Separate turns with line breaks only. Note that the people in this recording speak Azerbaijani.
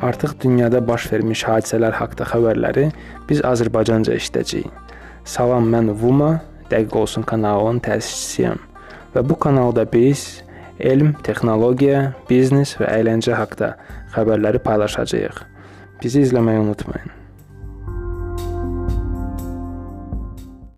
Artıq dünyada baş vermiş hadisələr haqqında xəbərləri biz Azərbaycanca eşidəcəyik. Salam, mən Vuma, Dəqiq olsun kanalının təsisçisiyəm və bu kanalda biz elm, texnologiya, biznes və əyləncə haqqında xəbərləri paylaşacağıq. Bizi izləməyi unutmayın.